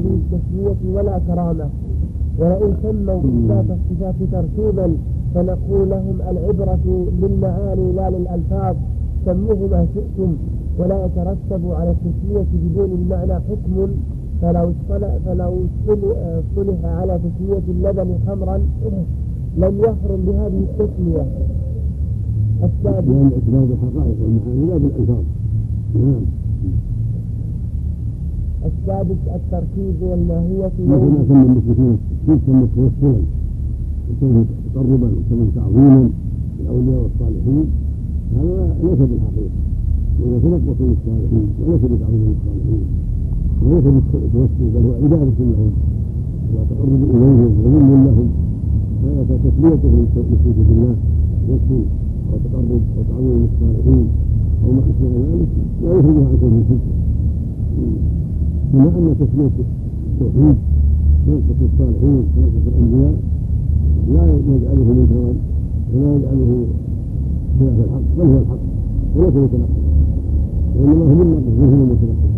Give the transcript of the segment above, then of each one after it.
هذه التسمية ولا كرامة. ولئن سموا إثبات الصفات ترتيبا فنقول لهم العبرة بالمعاني لا للألفاظ. سموه ما شئتم ولا يترتب على التسمية بدون المعنى حكم. فلو فلو صلح على تسمية اللبن خمرا لم يحرم بهذه التسمية. السادس لأن الاعتبار بالحقائق والمعاني لا بالألفاظ. نعم. السادس التركيز والماهية ما سمى المشركين سموا توسلا وسموا تقربا وسموا تعظيما للأولياء والصالحين. هذا ليس بالحقيقة. وإذا تنقص للصالحين وليس بتعظيم الصالحين. وليس بالتوسل بل هو عبادة لهم. وتقرب إليهم وذل لهم. فتسميته للشرك بالله توسل وتقرب وتعظيم الصالحين. أو ما أشبه ذلك لا يخرجها عن كون الحجة بما أن تسمية التوحيد تنقص الصالحين تنقص الأنبياء. لا يجعله منكرا ولا يجعله خلاف الحق بل هو الحق وليس متنقصا وإنما هم الناقص هم المتنقص.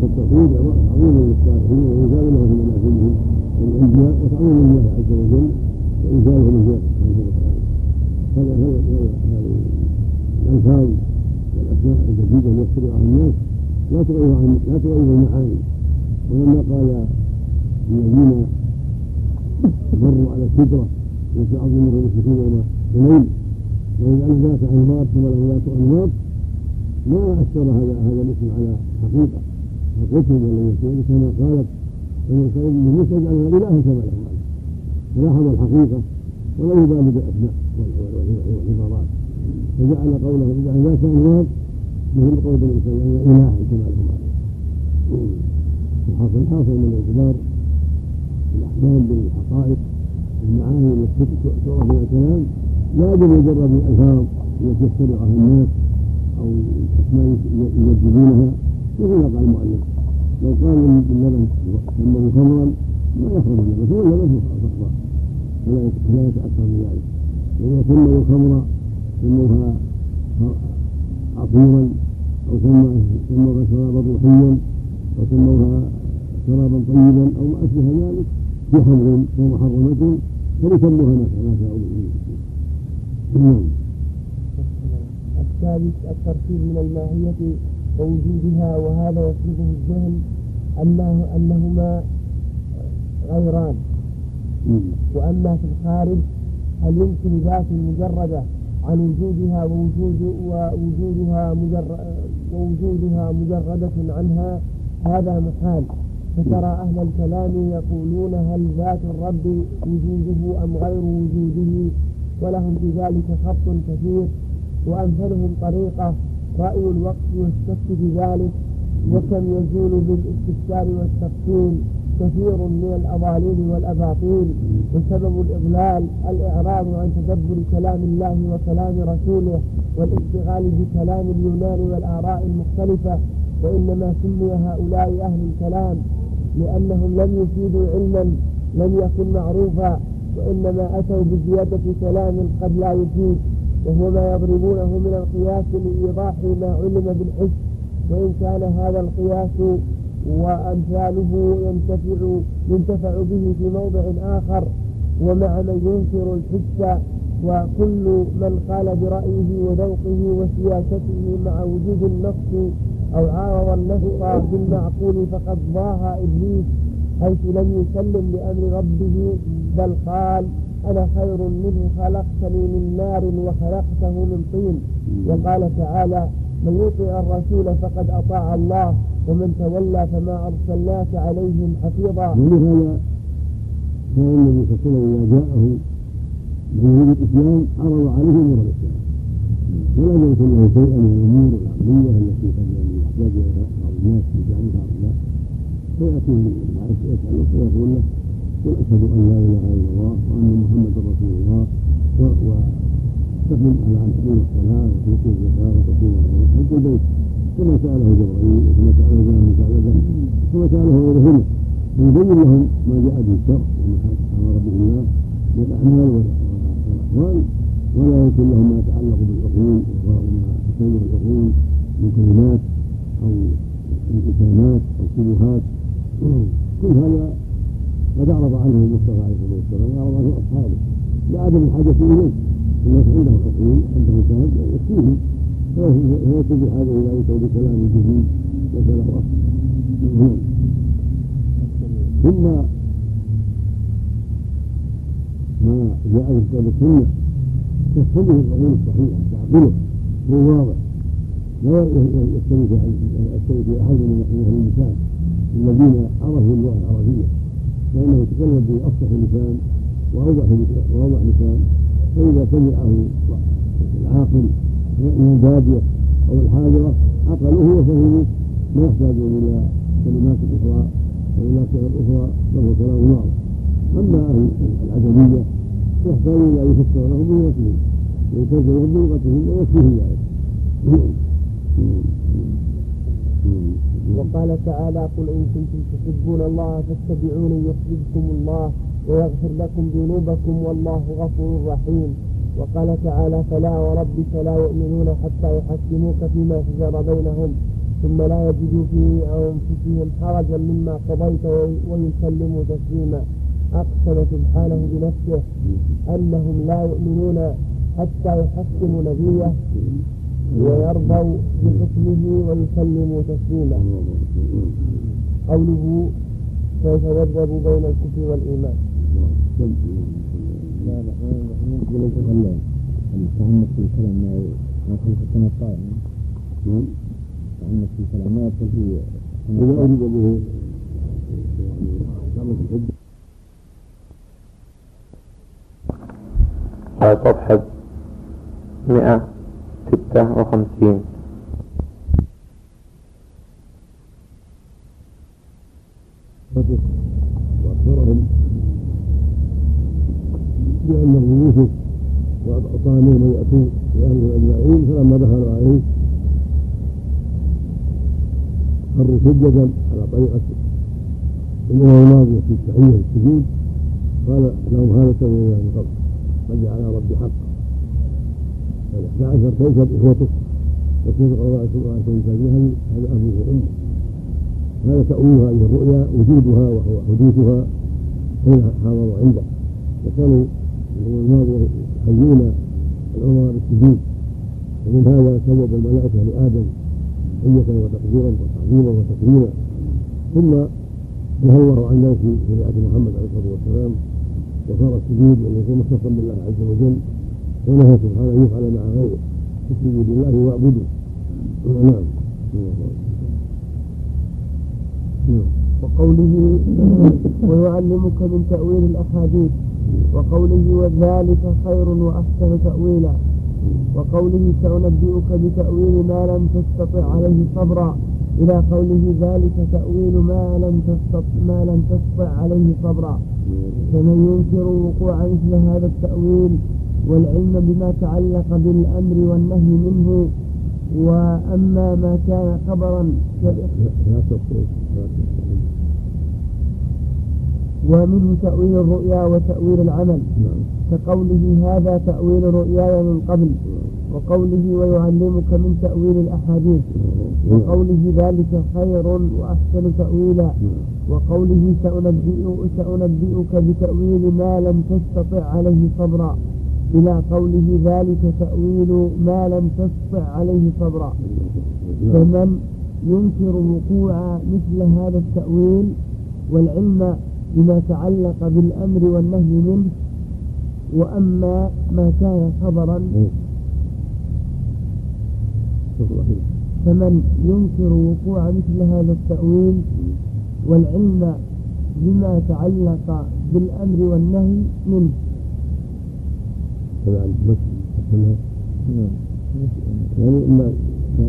فالتوحيد عظيم للصالحين وإنزال له في منازلهم والأنبياء وتعظيم الله عز وجل وإنزاله من ذلك سبحانه وتعالى هذا هذا الألفاظ والأسماء الجديدة التي يخترعها الناس. لا تغير عن لا تغير المعاني ولما قال الذين مروا على الفطرة التي عظموا المشركين يوم حنين ذات أنوار ثم له ذات أنوار ما أثر هذا هذا الاسم على حقيقة. فقلت جل يقول كما قالت بني اسرائيل موسى اجعلنا الها كما له. فلاحظ الحقيقة ولا يبالي بالاسماء والعبارات فجعل قوله اجعل ذات انوار مثل قول بني اسرائيل الها كما لهم الحاصل حاصل من الاعتبار الاحكام بالحقائق المعاني التي تعرف من الكلام لا بمجرد الالفاظ التي يخترعها الناس أو اسماء يجدونها مثل ما قال المؤلف لو قال باللبن سمه خمرا ما يحرم اللبن هو اللبن فلا فلا يتاثر بذلك واذا سموا الخمر سموها عصيرا أو سموها شرابا روحيا أو سموها شرابا طيبا أو ما أشبه ذلك في خمر ومحرمة فليسموها ما شاءوا نعم. الثالث الترتيب من الماهية ووجودها وهذا يفرضه الذهن أنه أنهما غيران. وأما في الخارج هل يمكن ذات مجردة عن وجودها ووجود ووجودها مجرد ووجودها مجردة عنها هذا محال. فترى أهل الكلام يقولون هل ذات الرب وجوده أم غير وجوده؟ ولهم في ذلك خط كثير. وأمثلهم طريقة. رأي الوقت والشك في ذلك. وكم يزول بالإستفسار والتفصيل. كثير من الأضاليل والأباطيل وسبب الإضلال الإعراض عن تدبر كلام الله وكلام رسوله والاشتغال بكلام اليونان والآراء المختلفة وإنما سمي هؤلاء أهل الكلام لأنهم لم يفيدوا علما لم يكن معروفا وإنما أتوا بزيادة كلام قد لا يفيد وهو ما يضربونه من القياس لإيضاح ما علم بالحس وإن كان هذا القياس وأمثاله ينتفع ينتفع به في موضع آخر ومع من ينكر الحس وكل من قال برأيه وذوقه وسياسته مع وجود النص أو عارض النص بالمعقول فقد ضاها إبليس حيث لم يسلم لأمر ربه بل قال أنا خير منه خلقتني من نار وخلقته من طين وقال تعالى من يطع الرسول فقد أطاع الله ومن تولى فما أرسلناك عليهم حفيظا. ولهذا كان النبي صلى الله عليه وسلم. إذا جاءه من الإسلام عرض عليه أمور الإسلام. ولا يمكن له شيئا من الأمور العقلية التي قد يحتاج إليها بعض الناس في جعل هؤلاء. فيأتي يسأله فيقول له قل أشهد أن لا إله إلا الله وأن محمدا رسول الله. وتقدم على أن تقيم الصلاة وتؤتي الزكاة وتصوم وتحج البيت. كما سأله جبريل وكما سأله جابر بن ثعلبة كما سأله غيرهما ويبين لهم ما جاء به الشرع وما أمر به الله من الأعمال والأقوال ولا يكن لهم ما يتعلق بالعقول وما تصور العقول من كلمات أو انقسامات أو شبهات. كل هذا قد أعرض عنه المصطفى عليه الصلاة والسلام وأعرض عنه أصحابه. لعدم الحاجة إليه الناس عندهم حكيم عندهم شهد يكفيهم هو بحاجة إلى أن يكون بكلام جديد وكلام ثم ما جاء في كتاب السنة تفهمه العقول الصحيحة تعقله هو واضح. لا يستوي في أحد من أهل اللسان الذين عرفوا اللغة العربية فإنه يتكلم بأفصح لسان وأوضح وأوضح لسان فإذا سمعه العاقل من البادية أو الحاضرة عقلوه وفهموه ما يحتاج إلى كلمات أخرى وإلى صيغ أخرى بل هو كلام واضح أما أهل العجمية يحتاجون إلى أن يفسر لهم بلغتهم ويترجم بلغتهم ويكفيهم ذلك وقال تعالى قل إن كنتم تحبون الله فاتبعوني يحببكم الله ويغفر لكم ذنوبكم والله غفور رحيم. وقال تعالى فلا وربك لا يؤمنون حتى يحكموك فيما شجر بينهم ثم لا يجدوا في أنفسهم حرجا مما قضيت ويسلموا تسليما. أقسم سبحانه بنفسه أنهم لا يؤمنون حتى يحكموا نبيه ويرضوا بحكمه ويسلموا تسليما. قوله سيتذبذب بين الكفر والإيمان. لا لا نقول التعنت في الكلام ما خلف السنة الطائع نعم التعنت في الكلام ما يدخل في إذا أريد به صفحة مئة ستة وخمسين بأنه يوسف وأعطاني من يأتوا بأهله أجمعين فلما دخلوا عليه خروا سجدا على طريقة الإمام الماضية في التحية السجود قال لهم هذا سمعوا من قبل. قد جعل ربي حقا. فالإحدى عشر كوكب إخوته وكيف قضاء سبعة كوكب هذا أبوه وأمه هذا تأويل هذه الرؤيا وجودها وهو حدوثها حين حاضروا عنده وكانوا الأمم الماضية يحيون العمر بالسجود ومن هذا سبب الملائكة لآدم حية وتقديرا وتعظيما وتكريما. ثم نهى الله عن ذلك في شريعة محمد عليه الصلاة والسلام. وصار السجود أن يكون مختصا بالله عز وجل. ونهى سبحانه أن يفعل مع غيره اسجدوا لله واعبدوا نعم. وقوله ويعلمك من تأويل الأحاديث. وقوله وذلك خير وأحسن تأويلا. وقوله سأنبئك بتأويل ما لم تستطع عليه صبرا. إلى قوله ذلك تأويل ما لم تستطع ما لم تستطع عليه صبرا. فمن ينكر وقوع مثل هذا التأويل والعلم بما تعلق بالأمر والنهي منه وأما ما كان خبرا ومنه تأويل الرؤيا وتأويل العمل. كقوله هذا تأويل رؤياي من قبل وقوله ويعلمك من تأويل الأحاديث. وقوله ذلك خير وأحسن تأويلا. وقوله سأنبئك, سأنبئك بتأويل ما لم تستطع عليه صبرا. إلى قوله ذلك تأويل ما لم تستطع عليه صبرا. فمن ينكر وقوع مثل هذا التأويل والعلم بما تعلق بالأمر والنهي منه وأما ما كان خبرا فمن ينكر وقوع مثل هذا التأويل والعلم بما تعلق بالأمر والنهي منه. عند مسلم يعني اما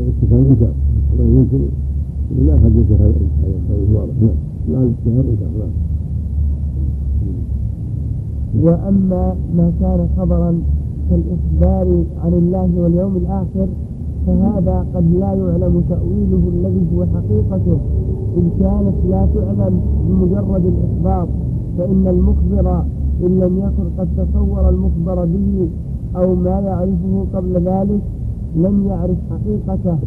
استفهام انكار ومن ينكر لا أحد ينكر هذا القول واضح. نعم لا الاستفهام انكار نعم وأما ما كان خبرا كالاخبار عن الله واليوم الآخر فهذا قد لا يعلم تأويله الذي هو حقيقته. إن كانت لا تعلم بمجرد الإخبار فإن المخبر إن لم يكن قد تصور المخبر به أو ما يعرفه قبل ذلك لم يعرف حقيقته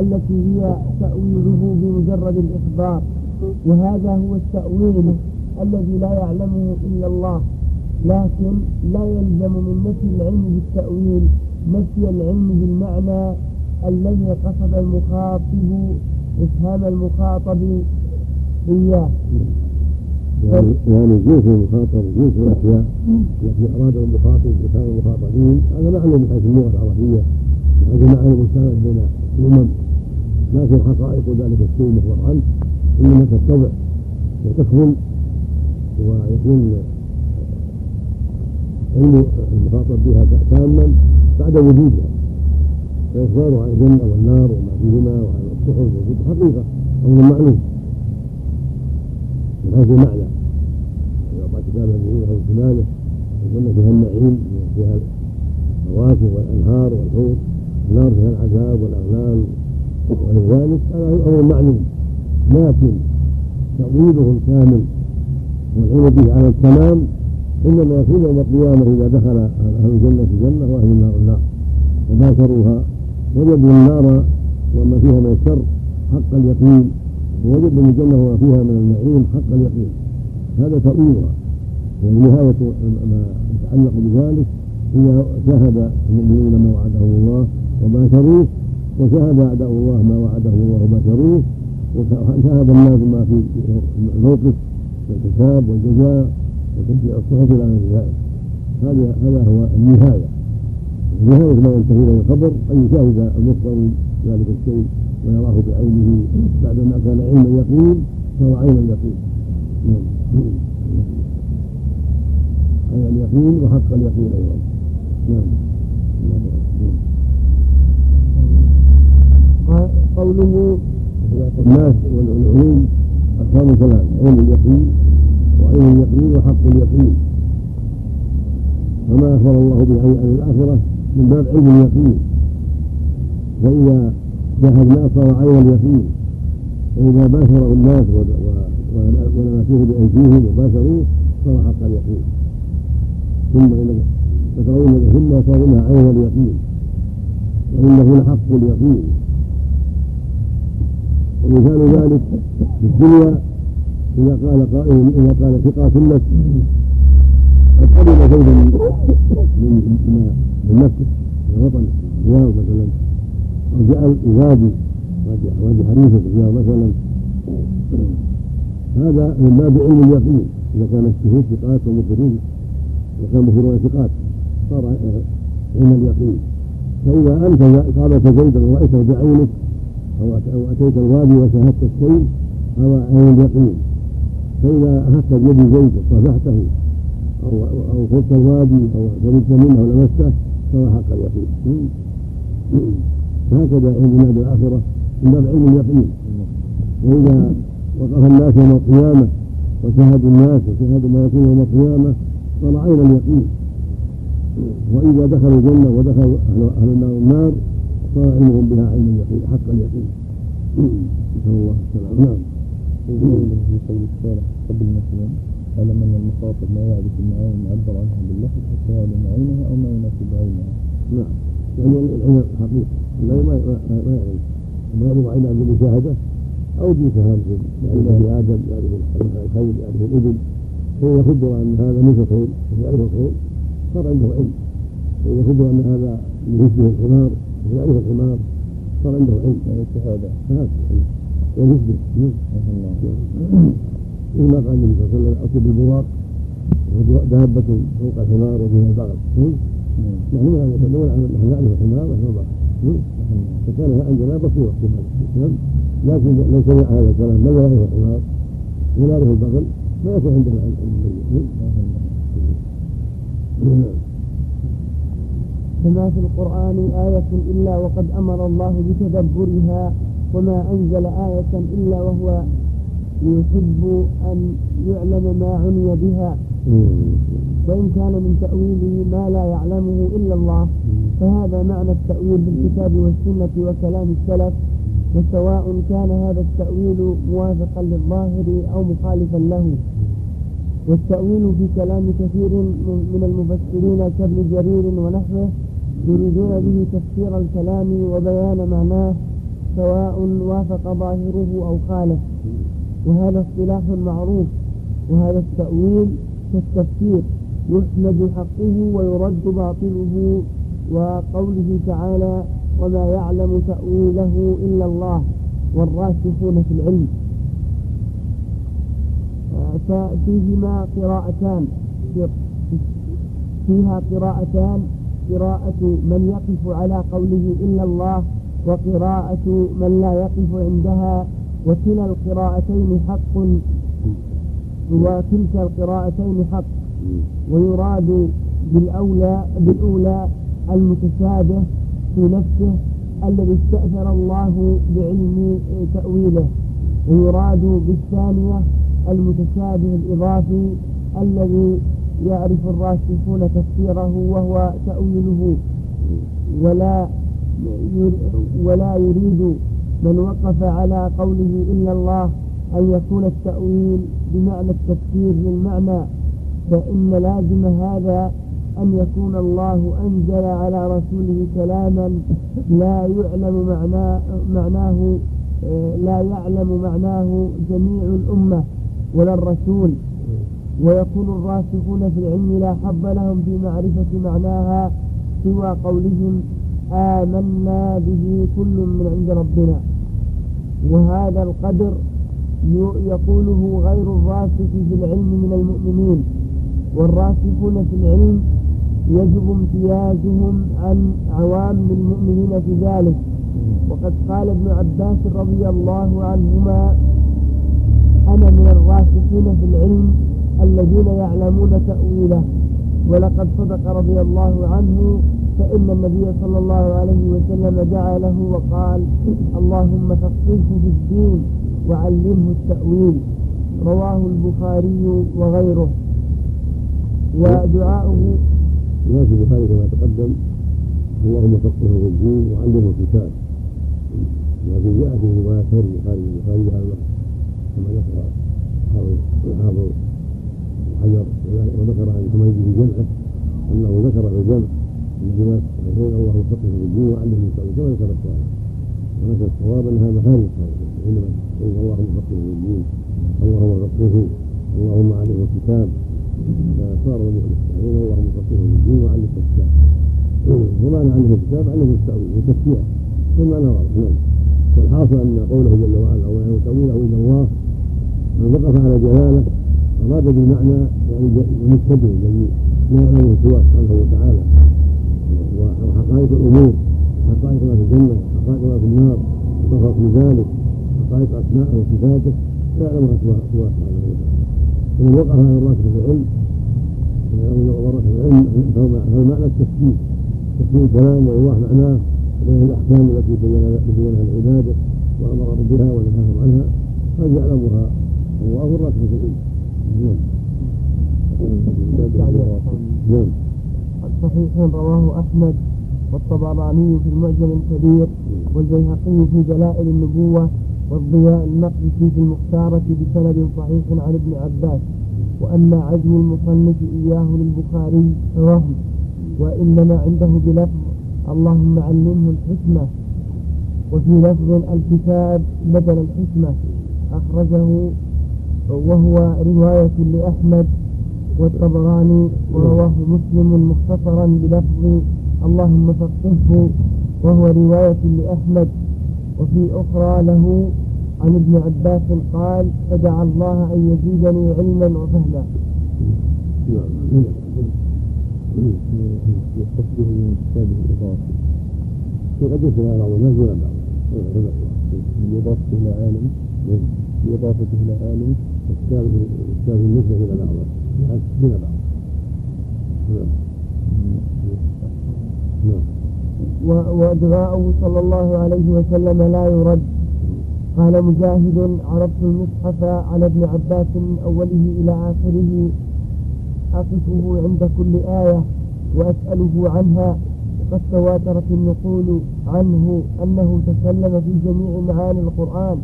التي هي تأويله بمجرد الإخبار. وهذا هو التأويل الذي لا يعلمه إلا الله. لكن لا يلزم من نفي العلم بالتأويل نفي العلم بالمعنى الذي قصد المخاطب إفهام المخاطب إياه. يعني يعني جنس المخاطب جنس الأشياء التي أراد المخاطب لسان المخاطبين هذا معلوم من حيث اللغة العربية هذا معلوم مشترك بين الأمم. لكن حقائق ذلك الشيء مخبر عنه إنما تتضح وتكمل ويكون المخاطب بها تاما بعد وجودها. فإخباره عن الجنة والنار وما فيهما وعن السحر موجود حقيقة. أمر معلوم. من حيث المعنى. يعطى كتابا بيمينه أو شماله الجنه فيها النعيم فيها الفواكه والأنهار والحور النار فيها العذاب والأغلال وغير ذلك. هذا أمر معلوم. لكن تأويله الكامل والعلم به على التمام إنما يكون يوم القيامه إذا دخل أهل الجنة الجنه وأهل النار النار وباشروها. وجدوا النار وما فيها من الشر حق اليقين. ووجد من الجنة وما فيها من النعيم حق اليقين. هذا تأويلها ونهاية ما يتعلق بذلك هي شهد المؤمنون ما وعدهم الله وباشروه. وشهد أعداء الله ما وعدهم الله وباشروه. وشهد الناس ما في الموقف والكتاب والجزاء. وتشجيع الصحف إلى غير ذلك هذا هذا هو النهاية. نهاية ما ينتهي إليه الخبر أن يشاهد المخبر ذلك الشيء ويراه بعينه. بعدما كان علم اليقين فهو عين اليقين نعم. عين اليقين وحق اليقين أيضا. نعم. قوله الناس والعلوم أقسام ثلاثة علم اليقين وعين اليقين وحق اليقين. فما أخبر الله به عن الآخرة من باب علم اليقين. فإذا شاهدناه صار عين اليقين. فإذا باشره الناس ولمسوه بأيديهم وباشروه صار حق اليقين. ثم تكرهون ثم صار عين اليقين. وإنه لحق اليقين. ومثال ذلك في الدنيا إذا قال قائل إذا قال ثقة لك قد قبل زوجا من من نفسه من وطن الرياض مثلا. أو جعل ينادي وادي حريفة فيها مثلا. هذا من باب علم اليقين. إذا كان الشهود ثقات ومخبرين إذا كان مخبرون ثقات صار علم اليقين. فإذا أنت إصابة زيدا ورأيته بعينك أو أتيت الوادي وشاهدت الشيء هذا عين اليقين. فإذا أخذت بيد زيد وصافحته أو أو خذت الوادي أو شربت منه أو لمسته حق اليقين هكذا علم الله بالآخرة من باب علم اليقين. وإذا وقف الناس يوم القيامة وشاهدوا الناس وشاهدوا ما يكون يوم القيامة عين اليقين. وإذا دخلوا الجنة ودخلوا أهل النار النار صار علمهم بها عين اليقين حق اليقين. نسأل الله السلامة. نعم. في قول الشارع قبل المسلم علم أن المخاطب ما يعرف المعاني المعبر عنها باللفظ حتى يعلم عينها أو ما يناسب عينها نعم يعني العلم حقيقة لا ما يعلم ما يعلم عين بالمشاهدة أو بشهادة يعني بني آدم يعرف الخيل يعرف الإبل فإذا خبر أن هذا من الخيل ويعرف الخيل صار عنده علم وإذا خبر أن هذا من الحمار ويعرف الحمار صار عنده علم شهادة ويثبت وما قال النبي صلى الله عليه وسلم وهو دابة فوق الحمار وفيها البغل نحن نحن نعرف الحمار ونحن البغل فكان عندنا بصيرة في هذا لكن لو سمع هذا الكلام لا يعرف الحمار ولا يعرف البغل ما يكون عندنا علم فما في القرآن آية إلا وقد أمر الله بتدبرها وما أنزل آية إلا وهو يحب أن يعلم ما عني بها. وإن كان من تأويله ما لا يعلمه إلا الله فهذا معنى التأويل بالكتاب والسنة وكلام السلف. وسواء كان هذا التأويل موافقا للظاهر أو مخالفا له. والتأويل في كلام كثير من المفسرين كابن جرير ونحوه يريدون به تفسير الكلام وبيان معناه. سواء وافق ظاهره أو خالف. وهذا اصطلاح معروف وهذا التأويل كالتفسير يحمد حقه ويرد باطله وقوله تعالى وما يعلم تأويله إلا الله والراسخون في العلم. ففيهما قراءتان. فيها قراءتان. قراءة من يقف على قوله إلا الله وقراءة من لا يقف عندها وكلا القراءتين حق. وكلتا القراءتين حق. ويراد بالأولى بالأولى المتشابه في نفسه الذي استأثر الله بعلم تأويله. ويراد بالثانية المتشابه الإضافي الذي يعرف الراسخون تفسيره وهو تأويله. ولا ولا يريد من وقف على قوله إلا الله أن يكون التأويل بمعنى التفسير للمعنى فإن لازم هذا أن يكون الله أنزل على رسوله كلاما لا يعلم معناه, معناه لا يعلم معناه جميع الأمة ولا الرسول. ويكون الراسخون في العلم لا حظ لهم في معرفة معناها سوى قولهم آمنا به كل من عند ربنا. وهذا القدر يقوله غير الراسخ في العلم من المؤمنين. والراسخون في العلم يجب امتيازهم عن عوام المؤمنين في ذلك. وقد قال ابن عباس رضي الله عنهما أنا من الراسخين في العلم الذين يعلمون تأويله. ولقد صدق رضي الله عنه فإن النبي صلى الله عليه وسلم دعا له وقال اللهم فقهه في الدين وعلمه التأويل. رواه البخاري وغيره. ودعاؤه في البخاري كما تقدم اللهم فقهه في الدين وعلمه الكتاب. لكن جاء في روايات غير البخاري البخاري هذا كما ذكر الحافظ حجر وذكر عن حميد في جمعة أنه ذكر في الجمع الجماعة يقول اللهم فقه الدين وعلمه التأويل كما ذكر الشاعر ولكن الصواب انها محارم الصالحين حينما يقول اللهم فقه الدين اللهم فقهه اللهم علمه الكتاب. فصار المسلمين اللهم فقهه في الدين وعلمه الكتاب. ومعنى علمه الكتاب؟ علمه التأويل ثم أنا واضح نعم. والحاصل أن قوله جل وعلا أو يعني تأويله إلى الله من وقف على جلاله أراد بالمعنى يعني المتبع الذي لا يعلمه سواه سبحانه وتعالى. وحقائق الأمور حقائق ما في الجنة حقائق ما في النار في ذلك حقائق أسماءه وصفاته لا يعلمها سواه سبحانه وتعالى ومن وقف على الراسخ في العلم وراسخ في العلم فالمعنى التفسير تفسير الكلام وإيضاح معناه وبين الأحكام التي بينها لعباده وأمر بها ونهاهم عنها قد يعلمها الله الراسخ في العلم. نعم. الصحيح رواه أحمد والطبراني في المعجم الكبير والبيهقي في دلائل النبوة والضياء المقدسي في المختارة بسند صحيح عن ابن عباس. وأما عزم المصنف إياه للبخاري فوهم وإنما عنده بلفظ اللهم علمه الحكمة. وفي لفظ الكتاب بدل الحكمة أخرجه وهو رواية لأحمد والطبراني ورواه مسلم مختصرا بلفظ اللهم فقهه وهو رواية لأحمد وفي أخرى له عن ابن عباس قال فدعا الله أن يزيدني علما وفهما يقصده من كتابه يصل على بعض الناس دون بعض بالإضافة إلى عالم بإضافته إلى عالم الكتاب النسبة إلى بعض دون بعض وإدغاؤه صلى الله عليه وسلم لا يرد. قال مجاهد عرضت المصحف على ابن عباس من أوله إلى آخره. أقفه عند كل آية وأسأله عنها. وقد تواترت النقول عنه أنه تكلم في جميع معاني القرآن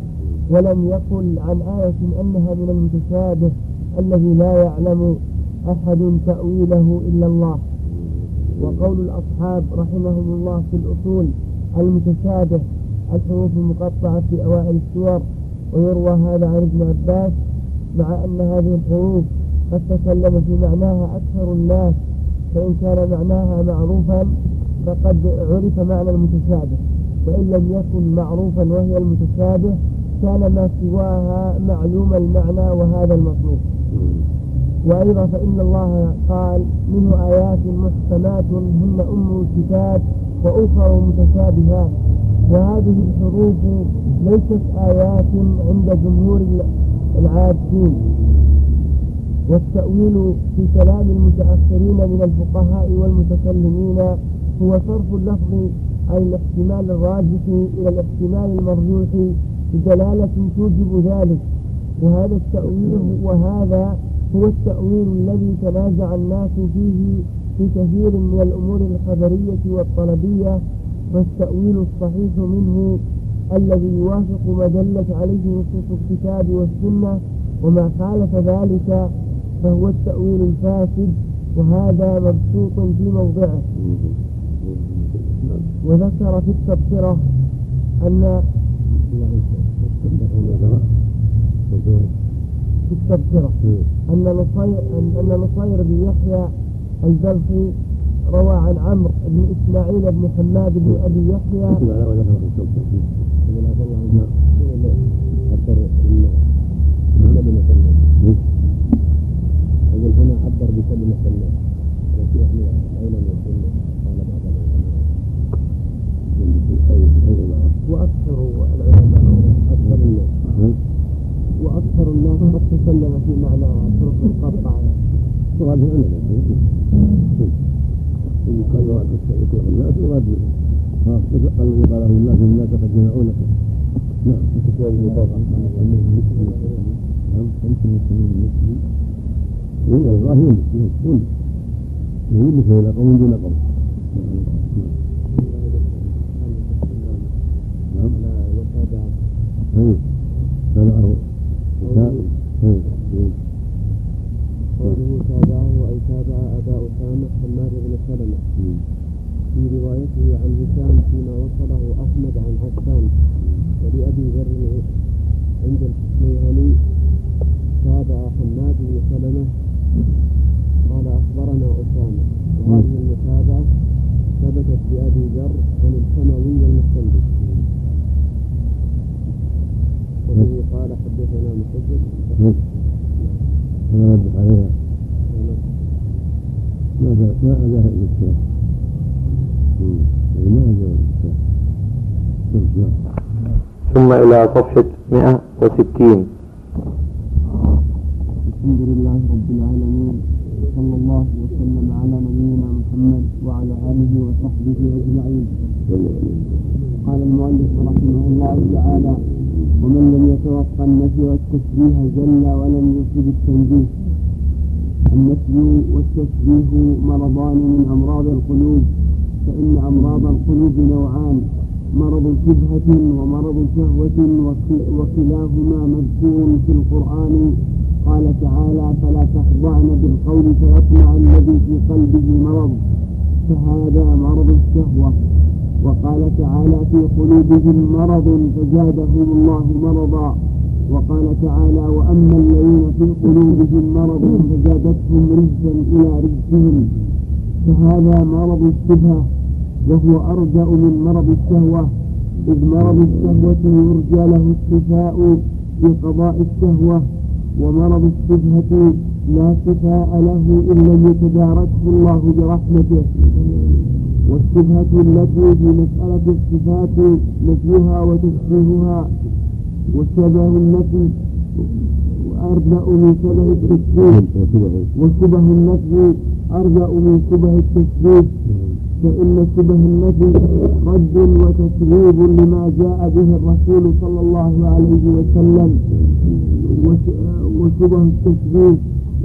ولم يقل عن آية أنها من المتشابه الذي لا يعلم أحد تأويله إلا الله. وقول الأصحاب رحمهم الله في الأصول المتشابه الحروف المقطعة في أوائل السور ويروى هذا عن ابن عباس مع أن هذه الحروف قد تكلم في معناها أكثر الناس فإن كان معناها معروفا فقد عرف معنى المتشابه وإن لم يكن معروفا وهي المتشابه كان ما سواها معلوم المعنى وهذا المطلوب. وأيضا فإن الله قال منه آيات محكمات هن أم الكتاب وأخر متشابهات. وهذه الحروف ليست آيات عند جمهور العابدين والتأويل في كلام المتأخرين من الفقهاء والمتكلمين هو صرف اللفظ عن الاحتمال الراجح إلى الاحتمال المرجوح بدلالة توجب ذلك. وهذا التأويل وهذا هو التأويل الذي تنازع الناس فيه في كثير من الأمور الخبرية والطلبية والتأويل الصحيح منه الذي يوافق ما دلت عليه نصوص الكتاب والسنة وما خالف ذلك فهو التأويل الفاسد وهذا مبسوط في موضعه. وذكر في التبصرة أن في التبصرة أن نصير أن نصير بن يحيى البلخي روى عن عمرو بن إسماعيل بن حماد بن أبي يحيى. يقول هنا عبر بكلمة الله أين يكون قال بعض العلماء. وأكثر العلماء أكثر الناس وأكثر الناس قد تكلم في معنى طرق القطع. مراد العلماء قال مراد يطلق الناس مراد الذي قاله الناس الناس قد جمعونك نعم. كتاب المضاف عن المسلم نعم. يمكن المسلمين المسلم إيه الله يملك يملك يملك إلى قوم دون قوم. نعم. أيوه سمعه قوله تابعه أي تابع أبا أسامة حماد بن سلمة في روايته عن هشام فيما وصله أحمد عن عفان ولأبي ذر عند الحسنيهني تابع حماد بن سلمة قال أخبرنا أسامة وهذه المتابعة ثبتت بأبي ذر عن الحموي أنا نبه عليها ما ما الإسلام ما ثم إلى صفحة 160 الحمد لله رب العالمين صلى الله وسلم على نبينا محمد وعلى آله وصحبه أجمعين. قال المؤلف رحمه الله تعالى ومن لم يتوقع النفي والتشبيه جل ولم يفسد التنزيه النفي والتشبيه مرضان من أمراض القلوب فإن أمراض القلوب نوعان مرض شبهة ومرض شهوة وكلاهما مذكور في القرآن. قال تعالى فلا تخضعن بالقول فيطمع الذي في قلبه مرض فهذا مرض الشهوة. وقال تعالى في قلوبهم مرض فزادهم الله مرضا. وقال تعالى وأما الذين في قلوبهم مرض فزادتهم رجسا إلى رجسهم فهذا مرض الشبهة وهو أرجأ من مرض الشهوة. إذ مرض الشهوة يرجى له الشفاء في قضاء الشهوة ومرض الشبهة لا شفاء له إن لم يتداركه الله برحمته. والشبهة التي في مسألة الصفات نفيها وتشبيهها وشبه النفي أرجأ من شبه التشبيه. وشبه النفي أرجأ من شبه التشبيه. فإن شبه النفي رد وتكذيب لما جاء به الرسول صلى الله عليه وسلم وشبه التشبيه.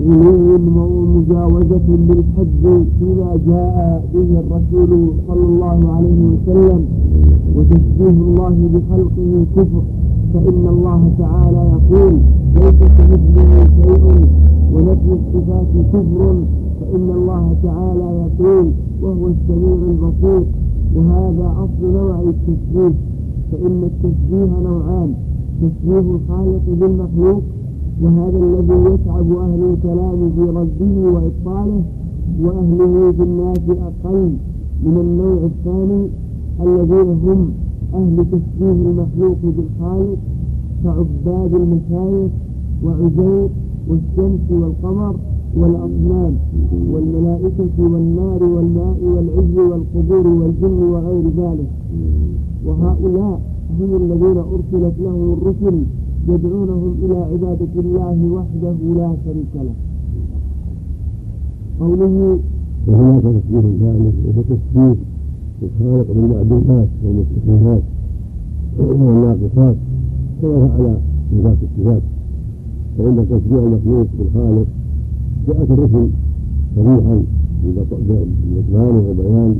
غلو ومجاوزة للحد فيما جاء به الرسول صلى الله عليه وسلم وتشبيه الله بخلقه كفر فإن الله تعالى يقول ليس كمثله شيء ونفي الصفات كفر فإن الله تعالى يقول وهو السميع البصير. وهذا أصل نوع التشبيه فإن التشبيه نوعان تشبيه الخالق بالمخلوق وهذا الذي يتعب أهل الكلام في رده وإبطاله وأهله في الناس أقل من النوع الثاني الذين هم أهل تشبيه المخلوق بالخالق كعباد المشايخ وعزير والشمس والقمر والأصنام والملائكة والنار والماء والعز والقبور والجن وغير ذلك. وهؤلاء هم الذين أرسلت لهم الرسل يدعونهم إلى عبادة الله وحده لا شريك له. قوله وهناك ثالث وهو تشبيه الخالق بالمعدومات والمستحيلات والناقصات كما فعل نفاة الصفات فإن تشبيه المخلوق بالخالق جاءت الرسل صريحا بإطلال وبيان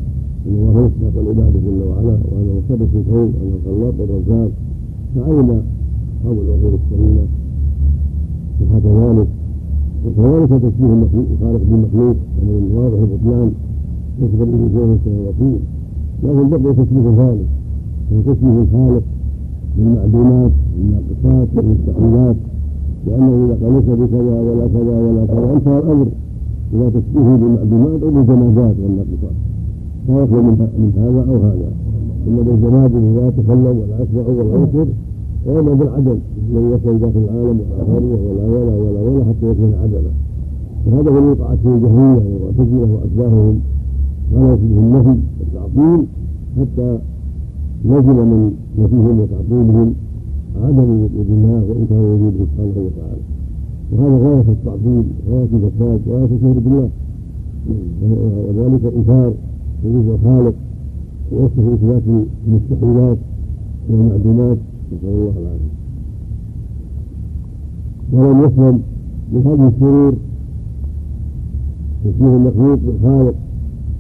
أن الله يستحق العباد جل وعلا وأنه مصرف الكون وأنه الخلاق الرزاق. فعلم أصحاب العقول السليمة صحة ذلك. وكذلك تشبيه الخالق بالمخلوق أمر واضح البطلان يثبت به كما يقول لكن بقي تشبيه ثالث وهو تشبيه الخالق بالمعدومات والناقصات والمستحيلات لأنه إذا قال ليس بكذا ولا كذا ولا كذا أنتهى الأمر. إذا تشبهه بالمعدومات أو بالجمادات والناقصات. لا يخلو من هذا أو هذا. إما بالجماد لا يتكلم ولا يسمع ولا يبصر وإما بالعدم من يصل داخل العالم ولا ثروة ولا ولا ولا ولا حتى يكون عدما وهذا هو وقعت فيه الجهمية والمعتزلة وأشباههم ولا فيه النفي والتعطيل حتى نزل من نفيهم وتعطيلهم عدم وجود الله وان كان وجوده سبحانه وتعالى. وهذا غاية التعظيم غاية الفساد غاية الكفر بالله. وذلك إنكار وجود الخالق ووصف اثبات المستحيلات والمعدومات. نسال الله العافيه ولم يسلم من هذه الشرور تشبيه المخلوق بالخالق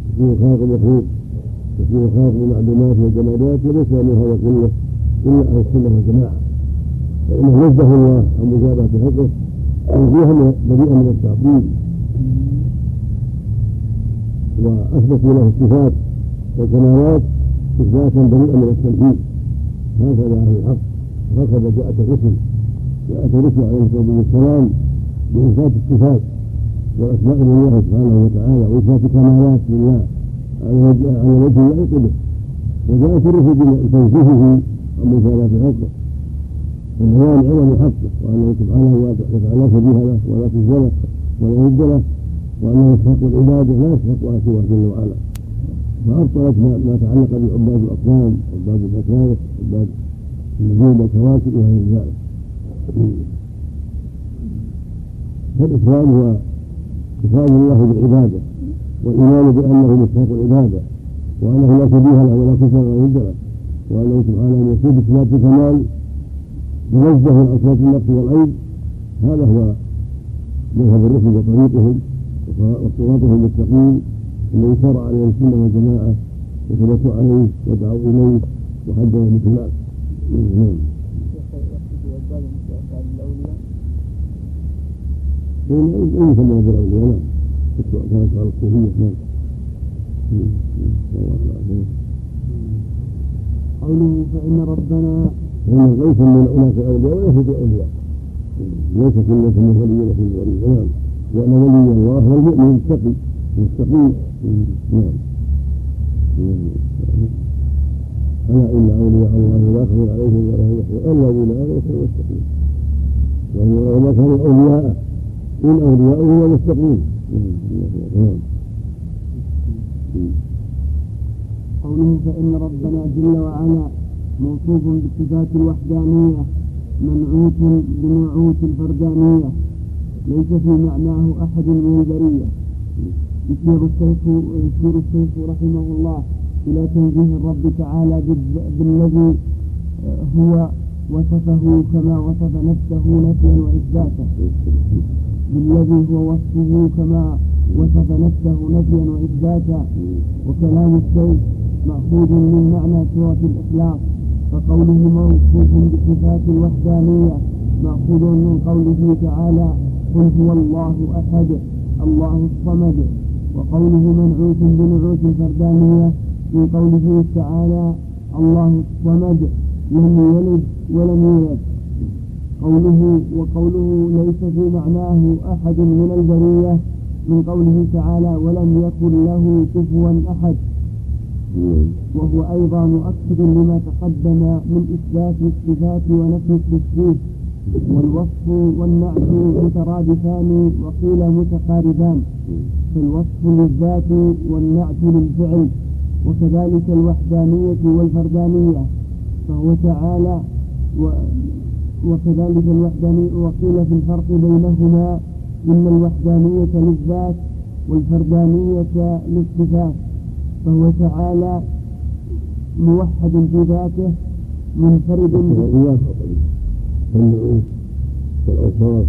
تشبيه الخالق المخلوق تشبيه الخالق بالمعدومات والجمادات وليس من هذا كله إلا أهل ألسنة والجماعه فإنه نزه الله عن مجابهة حقه تنزيها بريئا من التعطيل وأثبتوا له الصفات والكمالات اثباتا بريئا من التنفيذ هكذا أهل الحق. وهكذا جاءت الرسل. جاءت الرسل عليه الصلاة والسلام بإثبات الصفات. واسماء لله سبحانه وتعالى واثبات كمالات لله. على وجه يليق به وجاءت الرسل بتنزيهه عن مجابهه حقه والبيان عظم حقه وانه سبحانه وتعالى شبيه له ولا له ولا ند له وانه يستحق العبادة. لا يستحقها سوى جل وعلا فابطلت ما, تعلق بعباد الاصنام عباد المشايخ عباد النجوم والكواكب وغير ذلك فالإفراد هو إفراد الله بالعبادة والإيمان بأنه مستحق العبادة وأنه لا شبيه له ولا كفر ولا ند له وأنه سبحانه يصيب بصفات الكمال ينزه عن اصوات النقص والعيب هذا هو مذهب الرسل وطريقهم وصراطهم المستقيم الذي شرع عليه السنة والجماعة وثبتوا عليه ودعوا إليه وحجوا مثل ذلك نعم. أي يسمى بالأولياء نعم. كانت على الصوفية نعم. قوله فإن ربنا ليس من أناس أولياء وليس بأولياء ليس كل من ولي له ولي. نعم. لأن ولي الله هو المؤمن التقي. المستقيم نعم ألا إن أولياء الله لا خوف عليهم ولا هم يحزنون الذين آمنوا كانوا يتقون وما كانوا أولياء إن أولياءه هو المستقيم نعم قوله فإن ربنا جل وعلا موصوف بصفات الوحدانية منعوت بنعوت الفردانية ليس في معناه أحد من البرية. يشير الشيخ يشير الشيخ رحمه الله إلى تنزيه الرب تعالى بالذي هو وصفه كما وصف نفسه نفيا وإثباتا بالذي هو وصفه كما وصف نفسه نفيا وإثباتا وكلام الشيخ مأخوذ من معنى سورة الإخلاص فقوله موصوف بصفات الوحدانية مأخوذ من قوله تعالى قل هو الله أحد الله الصمد. وقوله منعوت بنعوت الفردانية من قوله تعالى الله الصمد لم يلد ولم يولد. قوله وقوله ليس في معناه أحد من البرية من قوله تعالى ولم يكن له كفوا أحد. وهو أيضا مؤكد لما تقدم من إثبات الصفات ونفي التشبيه. والوصف والنعت مترادفان وقيل متقاربان. فالوصف للذات والنعت للفعل وكذلك الوحدانية والفردانية. فهو تعالى و وكذلك الوحدانية وقيل في الفرق بينهما إن الوحدانية للذات والفردانية للصفات. فهو تعالى موحد في ذاته منفرد فالنعوت والأوصاف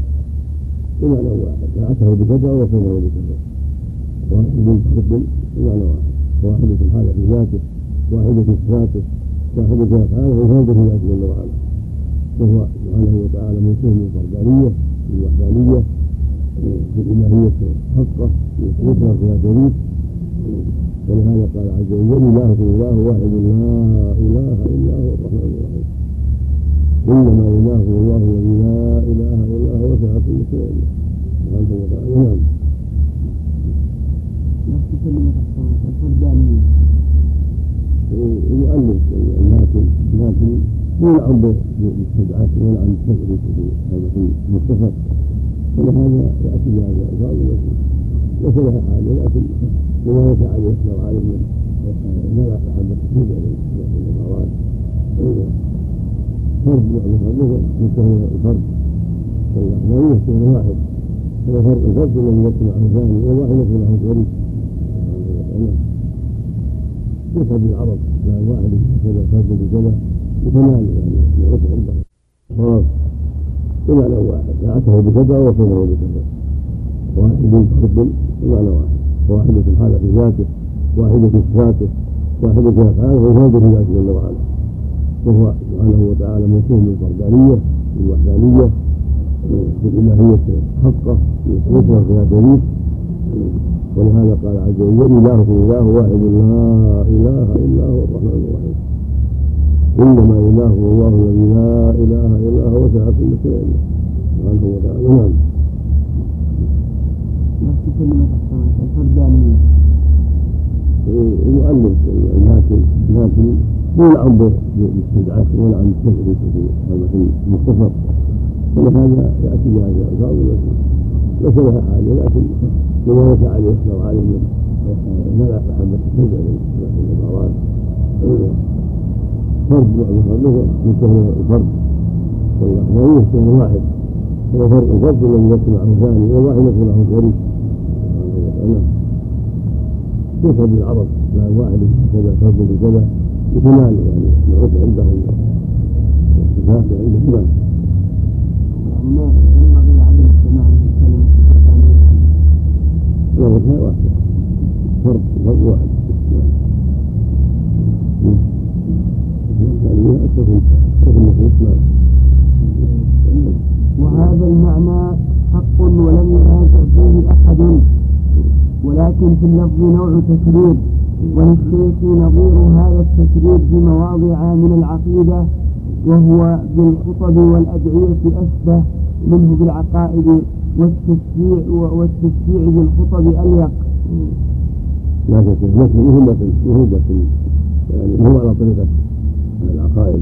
بمعنى واحد فأتاه بكذا وصفه بكذا واحد فرد بمعنى واحد واحد سبحانه في ذاته واحد في صفاته واحد في أفعاله وفرد في ذاته جل وعلا وهو سبحانه وتعالى موصوف بالفردانية بالوحدانية بالإلهية حقه يثبتها فيها شريك ولهذا قال عز وجل إله الله واحد لا إله إلا هو الرحمن الرحيم. إنما إله الله الذي لا إله إلا هو وسع كل شيء سبحانه وتعالى. نعم. يؤلف لكن لكن يلعب بالسبعات ويلعب بالسبع في هذا المختصر فلهذا يأتي بهذا الألفاظ ليس لها حاجة لكن لما يسعى أن يصبر عليه من لا محبة تفيد من الأمارات فرد مثلا مثل الفرد لا يشتغل واحد هو فرد الفرد الذي يكون معه ثاني والواحد يكون معه شريك يفهم العرب مع الواحد كذا فرد بكذا يتنال يعني العرف عنده صواب بمعنى واحد فأتاه بكذا وصفه بكذا واحد فرد بمعنى واحد واحد سبحانه في ذاته واحد في صفاته واحد في افعاله وفرد في ذاته جل وعلا وهو سبحانه وتعالى موصوف بالفردانيه بالوحدانيه بالالهيه حقه يثبتها فيها دليل ولهذا قال عز وجل اله إله واحد لا إله إلا هو الرحمن الرحيم. إنما اله الله الذي لا إله إلا هو وسع كل شيء سبحانه وتعالى. نعم. الفردانية يؤلف لكن لكن يلعب بالاستدعاء ويلعب بالتفريط في هذا المختصر ولهذا ياتي بهذه الالفاظ ليس لها حاجة لكن لما يسعى ان يصبر عليه من منع محبه الشجع من الامارات فرد مثلا مثل الفرد والله يشتغل واحد هو فرق الفرد الذي يكون معه ثاني والواحد يكون معه شريك يفهم العرب مع الواحد كذا فرد بكذا يتنال يعني العرف عندهم. والصفات يعني ما ينبغي عدم السماع في كلمة الثانية واحد أكثر أكثر من نعم وهذا المعنى حق ولم ينازع فيه أحد. ولكن في اللفظ نوع تكرير. وللشيخ نظير هذا التكرير بمواضع من العقيدة وهو بالخطب والأدعية أشبه منه بالعقائد والتشجيع والتشجيع بالخطب أليق. لا شك لكن مهمة مهمة يعني هو على طريقة العقائد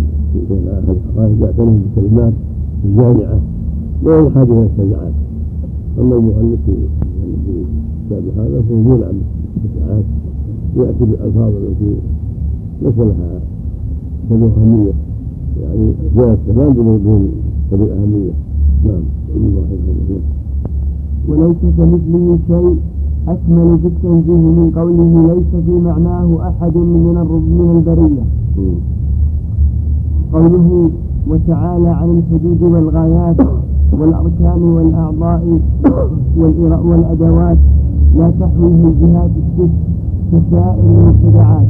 العقائد يعتني بالكلمات الجامعة لا يحتاج إلى الشجاعات أما المؤلف في كتاب هذا فهو يلعب بالشجاعات يأتي بالألفاظ التي ليس لها كذا أهمية. يعني جاء الكلام بدون كذا أهمية. نعم. وليس كمثله شيء أكمل في التنزيه من قوله ليس في معناه أحد من من البرية. قوله وتعالى عن الحدود والغايات والأركان والأعضاء والأدوات لا تحويه الجهات الست كسائر المبتدعات.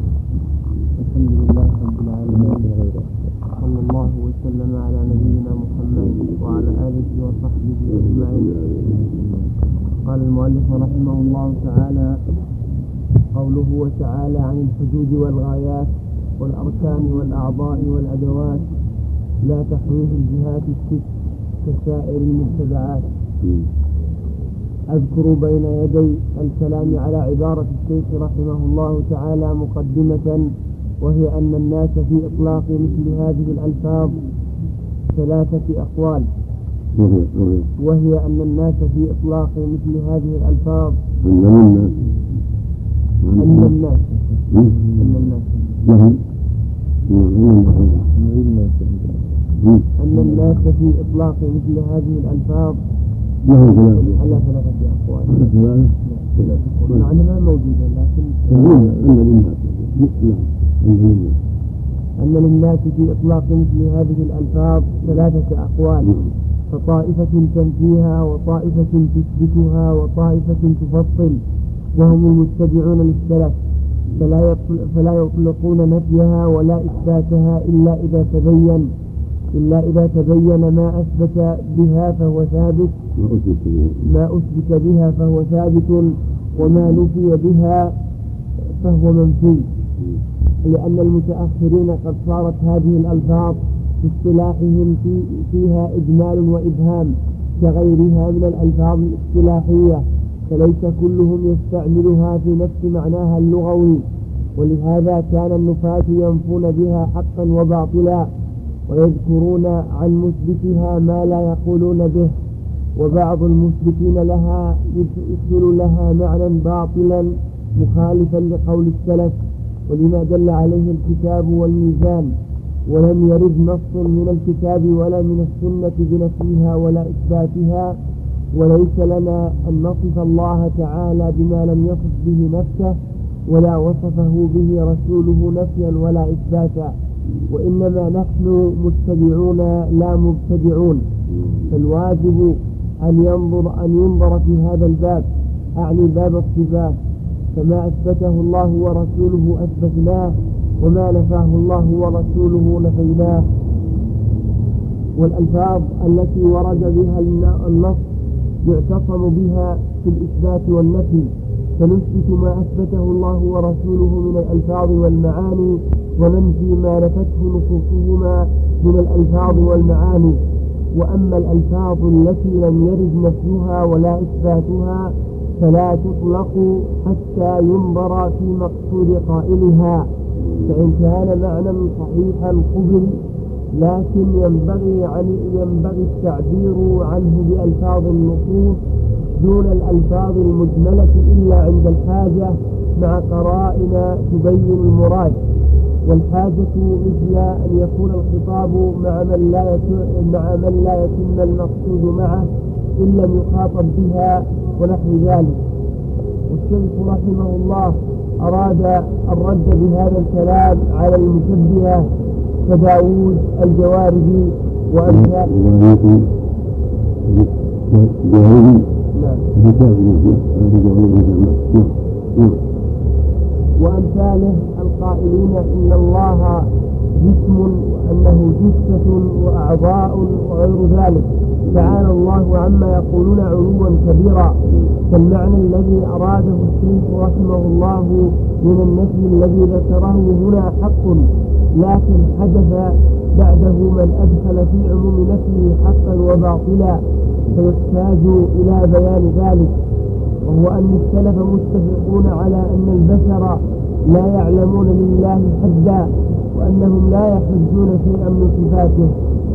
الحمد لله رب العالمين صلى الله وسلم على نبينا محمد وعلى آله وصحبه أجمعين قال المؤلف رحمه الله تعالى قوله تعالى عن الحدود والغايات والأركان والأعضاء والأدوات لا تحويه الجهات الست كسائر المبتدعات أذكر بين يدي الكلام على عبارة الشيخ رحمه الله تعالى مقدمة وهي أن الناس في إطلاق مثل هذه الألفاظ ثلاثة أقوال. وهي أن الناس في إطلاق مثل هذه الألفاظ. أن منا أن الناس. أن الناس. نعم أن الناس في إطلاق مثل هذه الألفاظ لهم ثلاثة على ثلاثة أقوال. مع أنها موجودة لكن أن للناس نعم أن للناس في إطلاق مثل هذه الألفاظ ثلاثة أقوال. نعم. فطائفة تنفيها وطائفة تثبتها وطائفة تفصل. وهم المتبعون للسلف. فلا يطلقون نفيها ولا إثباتها إلا إذا تبين. إلا إذا تبين ما أثبت بها فهو ثابت. ما أثبت بها. فهو ثابت وما نفي بها فهو منفي. لأن المتأخرين قد صارت هذه الألفاظ في اصطلاحهم في فيها إجمال وإبهام كغيرها من الألفاظ الاصطلاحية فليس كلهم يستعملها في نفس معناها اللغوي ولهذا كان النفاة ينفون بها حقا وباطلا. ويذكرون عن مثبتها ما لا يقولون به وبعض المثبتين لها يدخل لها معنى باطلا مخالفا لقول السلف ولما دل عليه الكتاب والميزان ولم يرد نص من الكتاب ولا من السنة بنفيها ولا إثباتها وليس لنا أن نصف الله تعالى بما لم يصف به نفسه ولا وصفه به رسوله نفيا ولا إثباتا. وإنما نحن متبعون لا مبتدعون. فالواجب أن ينظر أن ينظر في هذا الباب. أعني باب الصفات. فما أثبته الله ورسوله أثبتناه وما نفاه الله ورسوله نفيناه والألفاظ التي ورد بها الن- النص يعتصم بها في الإثبات والنفي. فنثبت ما أثبته الله ورسوله من الألفاظ والمعاني وننفي ما نفته نصوصهما من الألفاظ والمعاني. وأما الألفاظ التي لم يرد نفيها ولا إثباتها فلا تطلق حتى ينظر في مقصود قائلها. فإن كان معنى صحيحا قبل لكن ينبغي عن ينبغي التعبير عنه بألفاظ النصوص دون الألفاظ المجملة إلا عند الحاجة مع قرائن تبين المراد. والحاجة مثل أن يكون الخطاب مع من لا مع من لا يتم المقصود معه إن لم يخاطب بها ونحو ذلك. والشيخ رحمه الله أراد الرد بهذا الكلام على المشبهة كداوود الجواربي نعم نعم. وأمثاله القائلين إن الله جسم وأنه جثة وأعضاء وغير ذلك. تعالى الله عما يقولون علوا كبيرا. فالمعنى الذي أراده الشيخ رحمه الله من النفي الذي ذكره هنا حق لكن حدث بعده من أدخل في عموم نفيه حقا وباطلا فيحتاج إلى بيان ذلك. وهو أن السلف متفقون على أن البشر لا يعلمون لله حدا وأنهم لا يحجون شيئا من صفاته.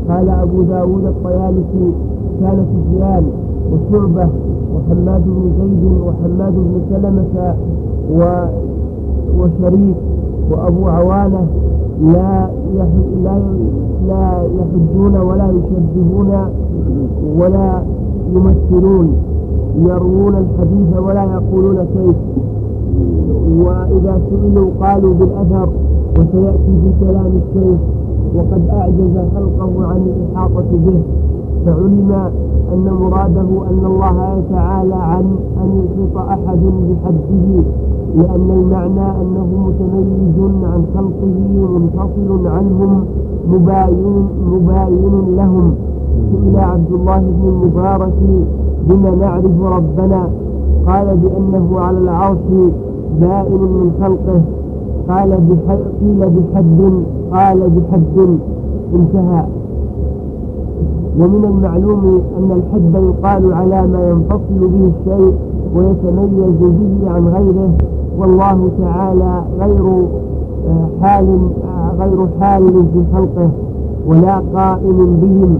قال أبو داود الطيالسي كان سفيان وشعبة وحماد بن زيد وحماد بن سلمة و وشريك وأبو عوانة لا لا لا يحجون ولا يشبهون ولا يمثلون يروون الحديث ولا يقولون كيف وإذا سئلوا قالوا بالأثر وسيأتي في كلام الشيخ وقد أعجز خلقه عن الإحاطة به. فعلم أن مراده أن الله تعالى عن أن يحيط أحد بحده لأن المعنى أنه متميز عن خلقه منفصل عنهم مباين مباين لهم. سئل عبد الله بن المبارك بما نعرف ربنا؟ قال بأنه على العرش بائن من خلقه. قال بحد قيل بحد قال بحد. انتهى. ومن المعلوم أن الحد يقال على ما ينفصل به الشيء ويتميز به عن غيره. والله تعالى غير آه، حال آه، غير حال في خلقه ولا قائم بهم.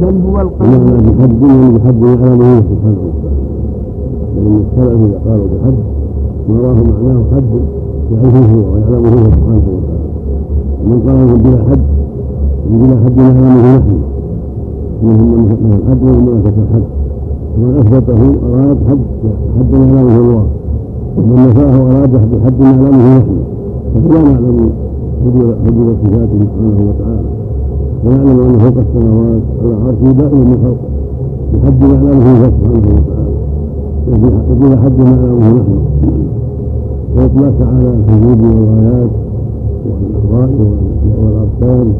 بل هو القائم. بحد بحد يعلمه سبحانه وتعالى لأن السلف إذا قالوا بحد مراه معناه حد يعرفه ويعلمه سبحانه وتعالى. ومن قال بلا حد بلا حد يعلمه نحن. منهم من الحد ومن نفت الحد. ومن أثبته أراد حد حد يعلمه الله. ومن نفاه أراد بحد يعلمه نحن. فلا نعلم حدود صفاته سبحانه وتعالى. ونعلم ان فوق السماوات على عرشه دائما من خلقه. بحد يعلمه سبحانه وتعالى. وبلا حد يعلمه نحن ويطلق على الحدود والغايات والاعضاء والاركان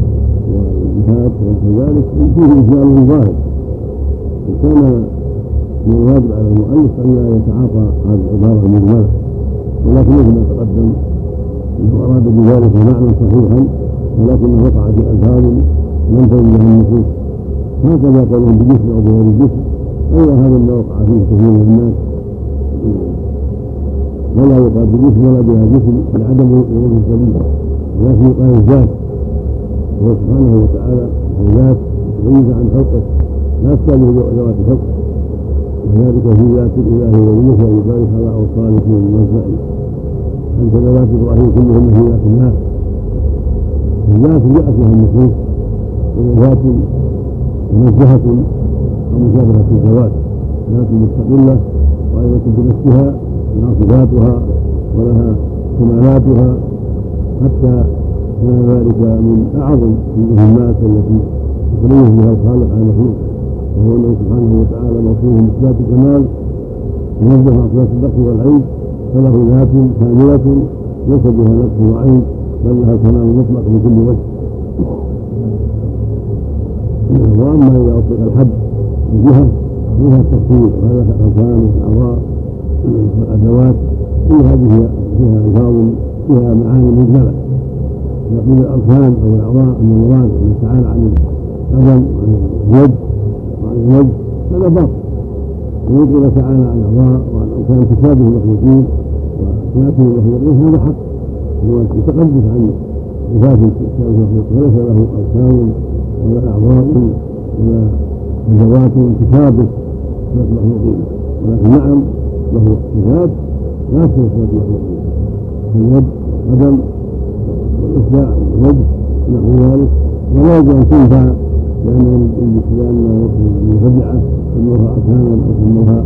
والجهاد وكذلك. فيه إجمال ظاهر. وكان من الواجب على المؤلف أن لا يتعاطى هذه العبارة المجملة ولكن مثل ما تقدم أنه أراد بذلك معنى صحيحا ولكنه وقع في ألفاظ لم تجد لها النصوص. هكذا قولهم بجسم أو بغير الجسم أيضا هذا ما وقع فيه كثير من الناس. ولا يقال بجسم ولا بها جسم لعدم وجود الدليل ولكن يقال الذات. هو سبحانه وتعالى ذات متميزة عن خلقه. لا تشابه ذوات الخلق وذلك في ذات الإله وليه ويبارك على اوصاله الموزع أنت ذوات إبراهيم كلهن في ذات الله. الذات جاءت لها النصوص وهي ذات منزهة ومشابهة الذوات ذات مستقلة قائمة بنفسها لها صفاتها ولها كمالاتها حتى كان ذلك من أعظم المهمات التي يتميز بها الخالق عن المخلوق. وهو أنه سبحانه وتعالى موصوف بصفات الكمال منزه عن صفات النقص والعين فله ذات كاملة ليس بها نقص وعين بل لها الكمال المطلق من كل وجه. وأما إذا أطلق الحد جهه فيها التفصيل وهذا الاركان والأعضاء والأدوات كل هذه فيها الفاظ فيها معاني مجملة. يقول الاركان أو الأعضاء ان المراد أن تعالى عن القدم وعن اليد وعن الوجه هذا باطل. ويقول تعالى عن الأعضاء وعن الاركان تشابه المخلوقين وتناسب المخلوقين هذا حق. هو يتقدس عن صفات تشابه المخلوق وليس له اركان ولا أعضاء ولا ذوات تشابه صفات المخلوقين ولكن نعم له صفات لا تشابه صفات المخلوقين اليد قدم والإصبع والوجه نحو ذلك. ولا يجوز أن تنفع لأن لأن المرجعة سموها أركانا أو سموها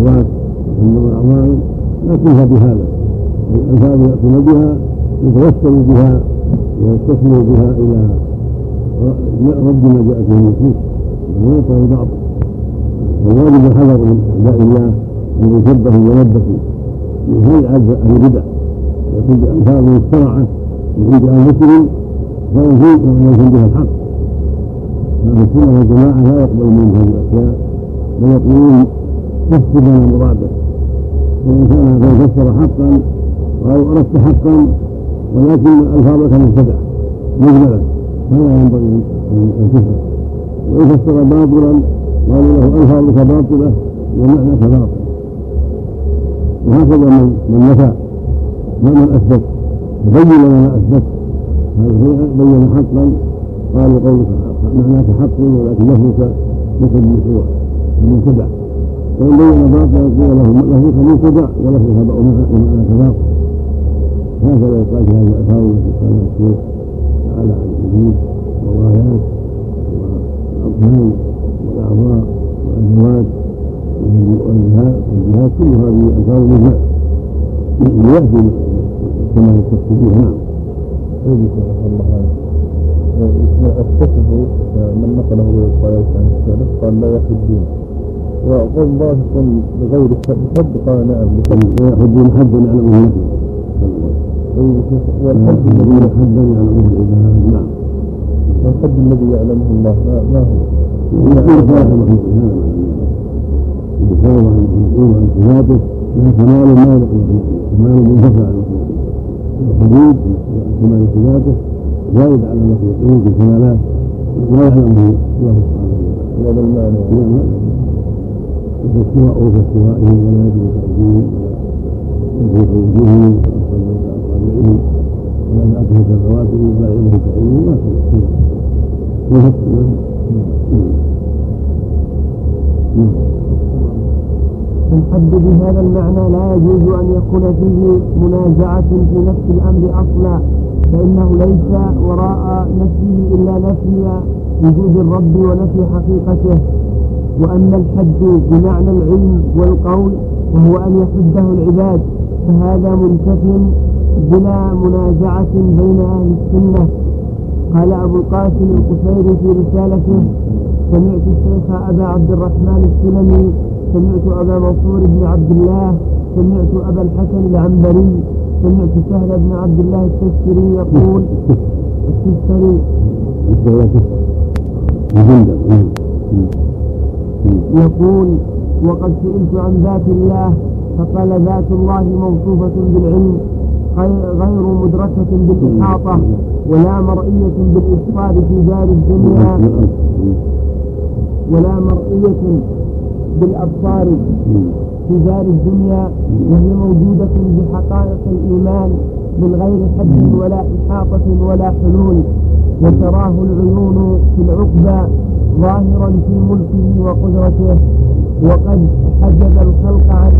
ذوات أو سموها أعوانا لا تنفع بهذا. الألفاظ يأتون بها يتوسل بها ويتصلوا بها إلى رد ما جاءت به النصوص ويعطى بعض. والواجب الحذر من أعداء الله أن يشبهوا ويلبسوا من هيئة أهل البدع. يكون بألفاظ مخترعة من عند انفسهم فيزيد ويزيد بها الحق. أهل السنة والجماعة لا يقبل منهم هذه الأشياء. بل يقولون فسر لنا مراده وإن كان قد فسر حقا أو أردت حقا ولكن ألفاظك مبتدع مجملا. فلا ينبغي ان تفهم وان فسر باطلا قالوا له الفاظك باطله ومعناك باطل. وهكذا من من نفى. ومن أثبت. بين لنا ما أثبت. هذا بين حقا. قالوا قولك معناك حق ولكن لفظك مثل المشروع المنتبع وإن بين باطلا قيل له لفظك منتبع ولفظك ومعناك باطل. هكذا يقال في هذه الالفاظ التي قالها الشيخ تعالى عن الحدود والغايات والاركان والأعضاء والادوات والجهات كل هذه الفاظ مجمع لياتي كما يستفسرون نعم. الله. الفقه من نقله رواية عن السلف قال لا يحدون وقول ظاهر بغير حد قال نعم. لا يحدون حدا يعلمه نحن والحد الذي حدا يعلمه العباد نعم. والحد الذي يعلمه الله. ما هو؟ يتفاوض عن المخلوقين وعن صفاته كمال ما كمال منتفع الحدود كمال صفاته زائد على المخلوقين في كمالات لا يعلمه الله سبحانه وتعالى. هذا المعنى فاستواءه كاستوائه ولا يدري تأديه ولا يدري وجوهه وأصابعه ولا يأكل كذواته ولا يعلمه كعلمه ما في الحد بهذا المعنى لا يجوز أن يكون فيه منازعة في نفس الأمر أصلا فإنه ليس وراء نفسه إلا نفي وجود الرب ونفي حقيقته. وأما الحد بمعنى العلم والقول وهو أن يحده العباد فهذا منتف بلا منازعة بين أهل السنة. قال أبو القاسم القشيري في رسالته سمعت الشيخ أبا عبد الرحمن السلمي سمعت أبا منصور بن عبد الله سمعت أبا الحسن العنبري سمعت سهل بن عبد الله التستري يقول التستري. يقول وقد سئلت عن ذات الله فقال ذات الله موصوفة بالعلم غير مدركة بالإحاطة. ولا مرئية بالإبصار في دار الدنيا ولا مرئية بالأبصار في دار الدنيا وهي موجودة بحقائق الإيمان من غير حد ولا إحاطة ولا حلول. وتراه العيون في العقبى ظاهرا في ملكه وقدرته. وقد حجب الخلق عن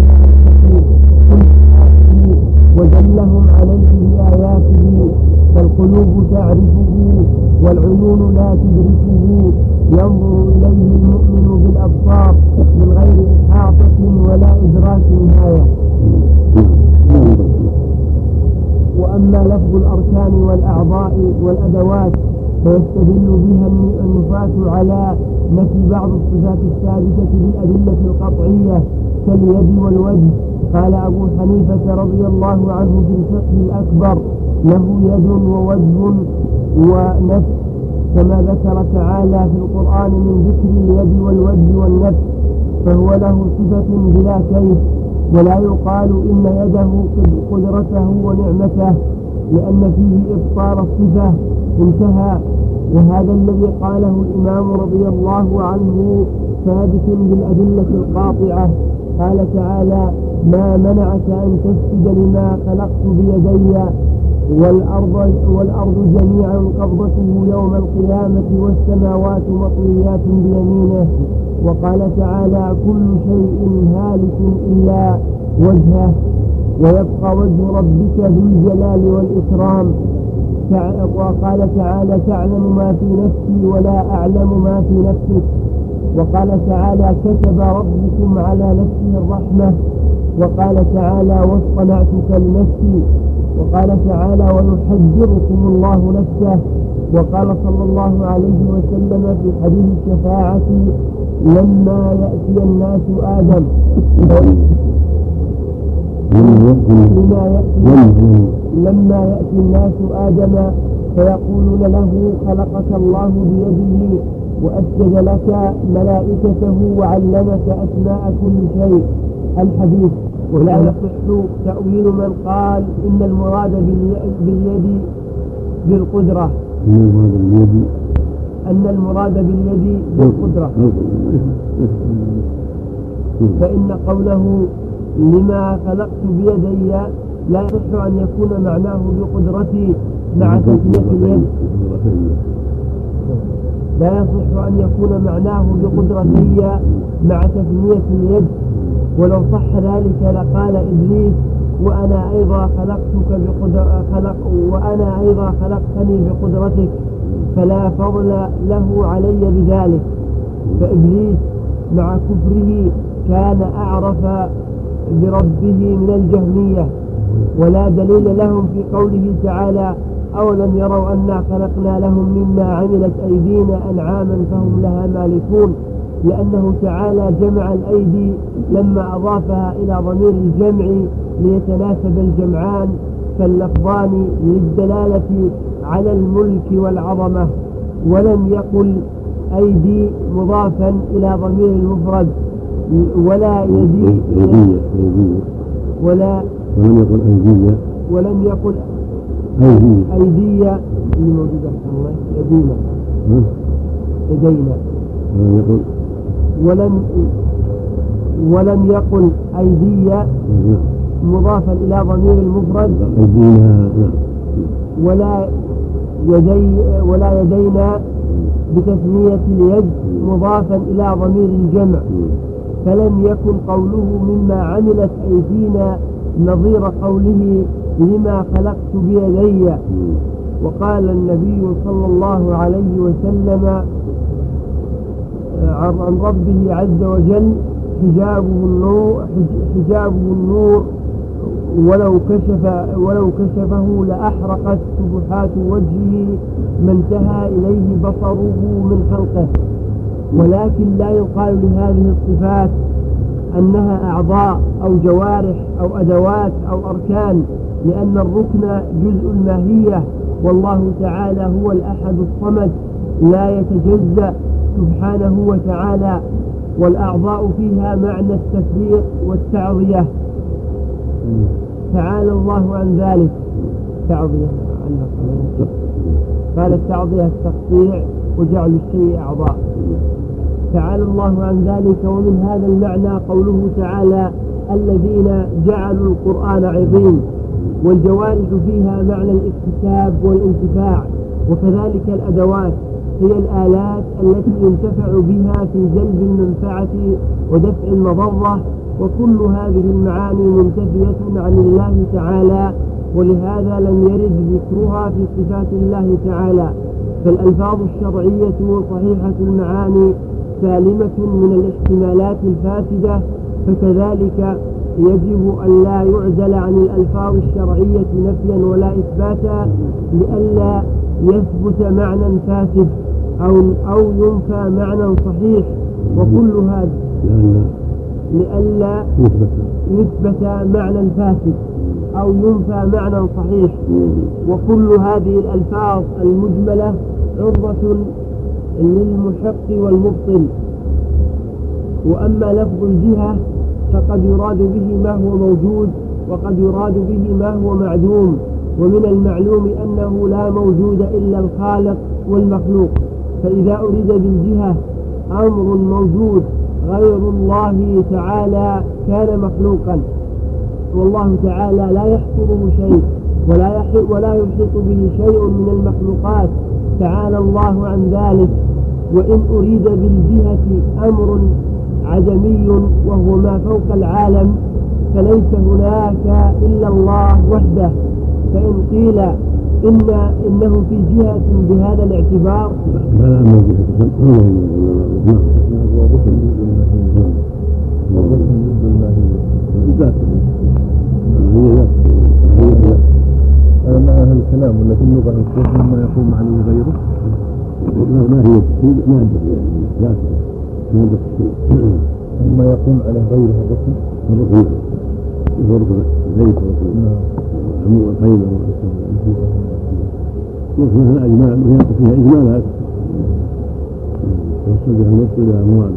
ودلهم عليه بآياته فالقلوب تعرفه والعيون لا تدركه. ينظر إليه المؤمن بالأبصار من غير إحاطة ولا إدراك نهاية وأما لفظ الأركان والأعضاء والأدوات فيستدل بها النفاة على نفي بعض الصفات الثابتة بالأدلة القطعية كاليد والوجه. قال أبو حنيفة رضي الله عنه في الفقه الأكبر له يد ووجه ونفس كما ذكر تعالى في القرآن من ذكر اليد والوجه والنفس فهو له صفة بلا كيف ولا يقال إن يده قدرته ونعمته لأن فيه إبطال الصفة انتهى. وهذا الذي قاله الإمام رضي الله عنه ثابت بالأدلة القاطعة. قال تعالى ما منعك أن تسجد لما خلقت بيدي والأرض, والأرض جميعا قبضته يوم القيامة والسماوات مطويات بيمينه. وقال تعالى كل شيء هالك إلا وجهه. ويبقى وجه ربك ذو الجلال والإكرام. وقال تعالى تعلم ما في نفسي ولا أعلم ما في نفسك. وقال تعالى كتب ربكم على نفسه الرحمة. وقال تعالى واصطنعتك لنفسي. وقال تعالى ويحذركم الله نفسه وقال صلى الله عليه وسلم في حديث الشفاعة لما يأتي الناس آدم. لما يأتي لما يأتي الناس آدم فيقولون له خلقك الله بيده وأسجد لك ملائكته وعلمك أسماء كل شيء. الحديث. ولا يصح تأويل من قال إن المراد باليد بالقدرة. أن المراد باليد بالقدرة. فإن قوله لما خلقت بيدي لا يصح أن يكون معناه بقدرتي مع تسمية اليد. لا يصح أن يكون معناه بقدرتي مع تسمية اليد. ولو صح ذلك لقال إبليس وأنا أيضا خلقتك بقدر خلق وأنا أيضا خلقتني بقدرتك فلا فضل له علي بذلك. فإبليس مع كفره كان أعرف بربه من الجهمية. ولا دليل لهم في قوله تعالى أولم يروا أنا خلقنا لهم مما عملت أيدينا أنعاما فهم لها مالكون. لأنه تعالى جمع الأيدي لما أضافها إلى ضمير الجمع ليتناسب الجمعان فاللفظان للدلالة على الملك والعظمة ولم يقل أيدي مضافا إلى ضمير المفرد ولا يدي ولا ولم يقل أيدية ولم يقل أيدية أيدية اللي موجودة الله يدينا؟ يدينا. ولم يقل ولم ولم يقل أيدية نعم مضافا إلى ضمير المفرد. أيدينا نعم. ولا يدي ولا يدينا بتثنية اليد مضافا إلى ضمير الجمع. فلم يكن قوله مما عملت أيدينا نظير قوله لما خلقت بيدي. وقال النبي صلى الله عليه وسلم عن ربه عز وجل حجابه النور حجابه النور. ولو كشف ولو كشفه لأحرقت سبحات وجهه ما انتهى إليه بصره من خلقه. ولكن لا يقال لهذه الصفات أنها أعضاء أو جوارح أو أدوات أو أركان لأن الركن جزء الماهية والله تعالى هو الأحد الصمد لا يتجزأ سبحانه وتعالى والأعضاء فيها معنى التفريق والتعضية. تعالى الله عن ذلك. عنها قال. التعضية التقطيع وجعل الشيء أعضاء. تعالى الله عن ذلك ومن هذا المعنى قوله تعالى الذين جعلوا القرآن عظيم والجوارح فيها معنى الاكتساب والانتفاع وكذلك الأدوات. هي الآلات التي ينتفع بها في جلب المنفعة ودفع المضرة وكل هذه المعاني منتفية عن الله تعالى ولهذا لم يرد ذكرها في صفات الله تعالى. فالألفاظ الشرعية صحيحة المعاني سالمة من الاحتمالات الفاسدة فكذلك يجب أن لا يعزل عن الألفاظ الشرعية نفيا ولا إثباتا لئلا يثبت معنى فاسد. أو أو ينفى معنى صحيح وكل هذا. لئلا يثبت يثبت معنى فاسد أو ينفى معنى صحيح. وكل هذه الألفاظ المجملة عرضة للمحق والمبطل. وأما لفظ الجهة فقد يراد به ما هو موجود وقد يراد به ما هو معدوم. ومن المعلوم أنه لا موجود إلا الخالق والمخلوق. فإذا أريد بالجهة أمر موجود غير الله تعالى كان مخلوقا. والله تعالى لا يحصره شيء ولا يحيط ولا يحيط به شيء من المخلوقات. تعالى الله عن ذلك. وإن أريد بالجهة أمر عدمي وهو ما فوق العالم فليس هناك إلا الله وحده. فإن قيل إن إنه في جهة بهذا الاعتبار ما نعم هذا مع أهل الكلام ولا اللغة الكفر مما يقوم عليه غيره ما ما هي التشهيد ما عنده ذات ما عنده التشهيد مما يقوم عليه غيره الركن الركن ركن البيت والخيمة وركن الأجمال وهي فيها إجمالات توصل بها المسجد إلى أموال